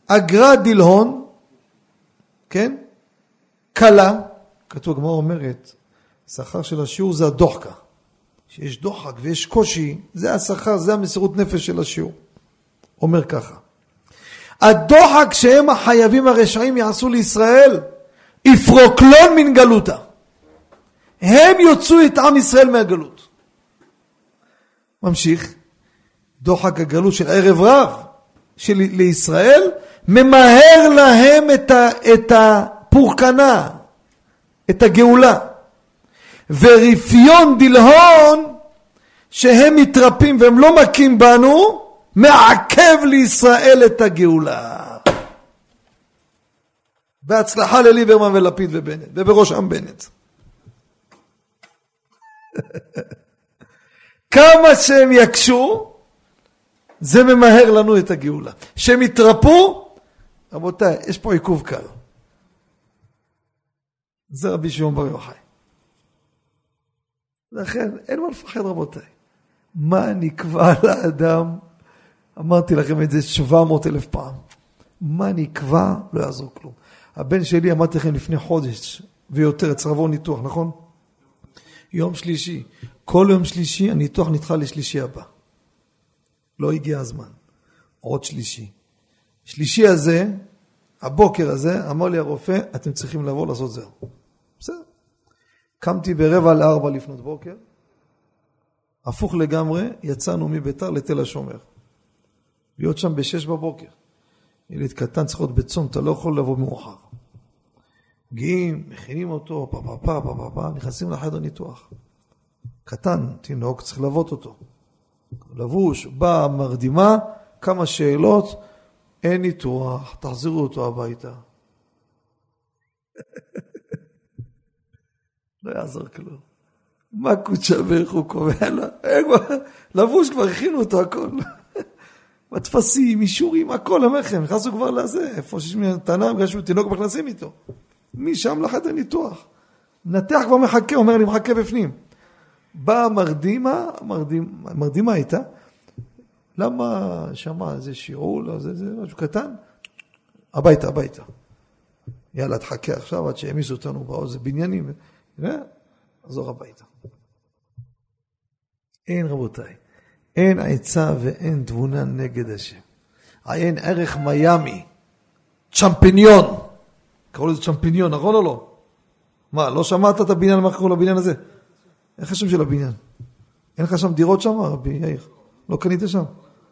Speaker 1: אגרה דילהון, כן? כלה, כתוב, הגמרא אומרת, שכר של השיעור זה הדוחקה. שיש דוחק ויש קושי, זה השכר, זה המסירות נפש של השיעור. אומר ככה, הדוחק שהם החייבים הרשעים יעשו לישראל, יפרוקלון מן גלותה. הם יוצאו את עם ישראל מהגלות. ממשיך, דוחק הגלות של ערב רב של לישראל, ממהר להם את, ה, את הפורקנה, את הגאולה. ורפיון דלהון שהם מתרפים והם לא מכים בנו, מעכב לישראל את הגאולה. בהצלחה לליברמן ולפיד ובנט, ובראשם בנט. [LAUGHS] כמה שהם יקשו, זה ממהר לנו את הגאולה. שהם יתרפו, רבותיי, יש פה עיכוב קל. זה רבי שמעון בר יוחאי. לכן אין מה לפחד רבותיי. מה נקבע לאדם? אמרתי לכם את זה 700 אלף פעם. מה נקבע? לא יעזור כלום. הבן שלי, אמרתי לכם לפני חודש ויותר, צריך לעבור ניתוח, נכון? יום שלישי. כל יום שלישי הניתוח נדחה לשלישי הבא. לא הגיע הזמן. עוד שלישי. שלישי הזה, הבוקר הזה, אמר לי הרופא, אתם צריכים לבוא לעשות זהו. בסדר. קמתי ברבע לארבע לפנות בוקר, הפוך לגמרי, יצאנו מביתר לתל השומר. להיות שם בשש בבוקר. ילד קטן צריך להיות בצום, אתה לא יכול לבוא מאוחר. מגיעים, מכינים אותו, פה פה פה פה פה נכנסים לחדר ניתוח. קטן, תינוק, צריך ללוות אותו. לבוש, בא, מרדימה, כמה שאלות, אין ניתוח, תחזירו אותו הביתה. לא יעזור כלום. מה קודשא בריך הוא קובע לה? לבוש כבר הכינו אותו הכל. בטפסים, אישורים, הכל המכם, נכנסו כבר לזה, איפה שיש טענה בגלל שהוא תינוק מכנסים איתו. משם לחדר ניתוח. מנתח כבר מחכה, אומר לי מחכה בפנים. באה מרדימה, מרדימה, מרדימה הייתה, למה שמע איזה שיעור, לא, זה, זה משהו קטן, הביתה, הביתה. יאללה, תחכה עכשיו עד שהעמיסו אותנו באוזן בניינים, ועזור הביתה. אין רבותיי, אין עצה ואין תבונה נגד השם. עיין ערך מיאמי, צ'מפיניון, קראו לזה צ'מפיניון, נכון או לא? מה, לא שמעת את הבניין, מה קראו לבניין הזה? איך השם של הבניין? אין לך שם דירות שם, רבי יאיר? לא קנית שם?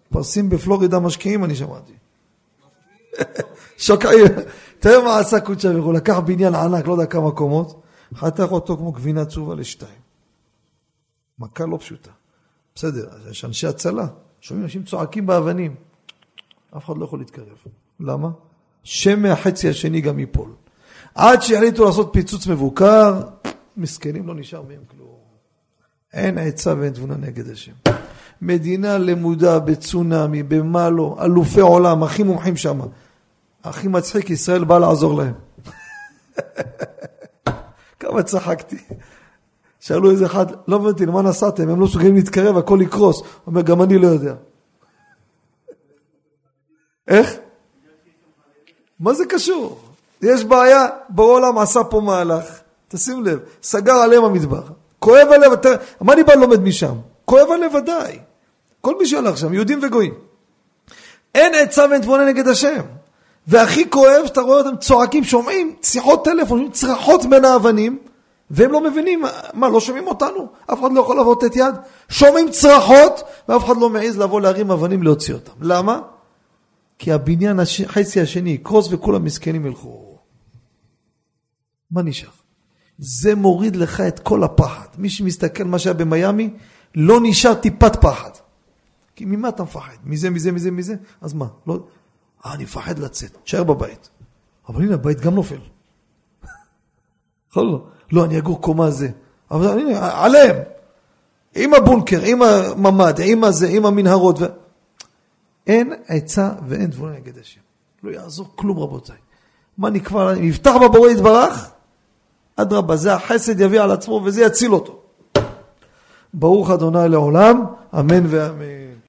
Speaker 1: פרסים בפלורידה משקיעים, אני שמעתי. [LAUGHS] שוקעים. תראה מה עשה קודשא ברוך הוא, לקח בניין ענק, לא יודע כמה קומות, חתך אותו כמו גבינה צהובה לשתיים. מכה לא פשוטה. בסדר, יש אנשי הצלה, שומעים אנשים צועקים באבנים. אף אחד לא יכול להתקרב. למה? שם מהחצי השני גם ייפול. עד שיחליטו לעשות פיצוץ מבוקר, מסכנים לא נשאר מהם כלום. אין עצה ואין תבונה נגד השם. מדינה למודה בצונאמי, במה לא, אלופי עולם, הכי מומחים שם. הכי מצחיק, ישראל בא לעזור להם. [LAUGHS] כמה צחקתי. שאלו איזה אחד, לא הבנתי, למה נסעתם? הם לא מסוגלים להתקרב, הכל יקרוס. הוא אומר, גם אני לא יודע. איך? מה זה קשור? יש בעיה, בעולם עשה פה מהלך, תשים לב, סגר עליהם המדבר. כואב הלב, אתה, מה אני בא לומד משם? כואב הלב ודאי. כל מי שהלך שם, יהודים וגויים. אין עצה ואין תבונה נגד השם. והכי כואב שאתה רואה אותם צועקים, שומעים שיחות טלפון, צרחות בין האבנים, והם לא מבינים, מה, לא שומעים אותנו? אף אחד לא יכול לבוא לתת יד? שומעים צרחות, ואף אחד לא מעז לבוא להרים אבנים להוציא אותם. למה? כי הבניין החצי השני יקרוס וכולם מסכנים ילכו. מה נשאר? זה מוריד לך את כל הפחד. מי שמסתכל מה שהיה במיאמי, לא נשאר טיפת פחד. כי ממה אתה מפחד? מזה, מזה, מזה, מזה? אז מה? לא... אה, אני מפחד לצאת, תשאר בבית. אבל הנה, הבית גם נופל. יכול לא. אני אגור קומה זה. אבל הנה, עליהם. עם הבונקר, עם הממ"ד, עם הזה, עם המנהרות. ו... אין עצה ואין תבונה נגד השם. לא יעזור כלום רבותיי. מה נקבע, יפתח בבורא יתברך, אדרבה, זה החסד יביא על עצמו וזה יציל אותו. ברוך אדוני לעולם, אמן ואמן.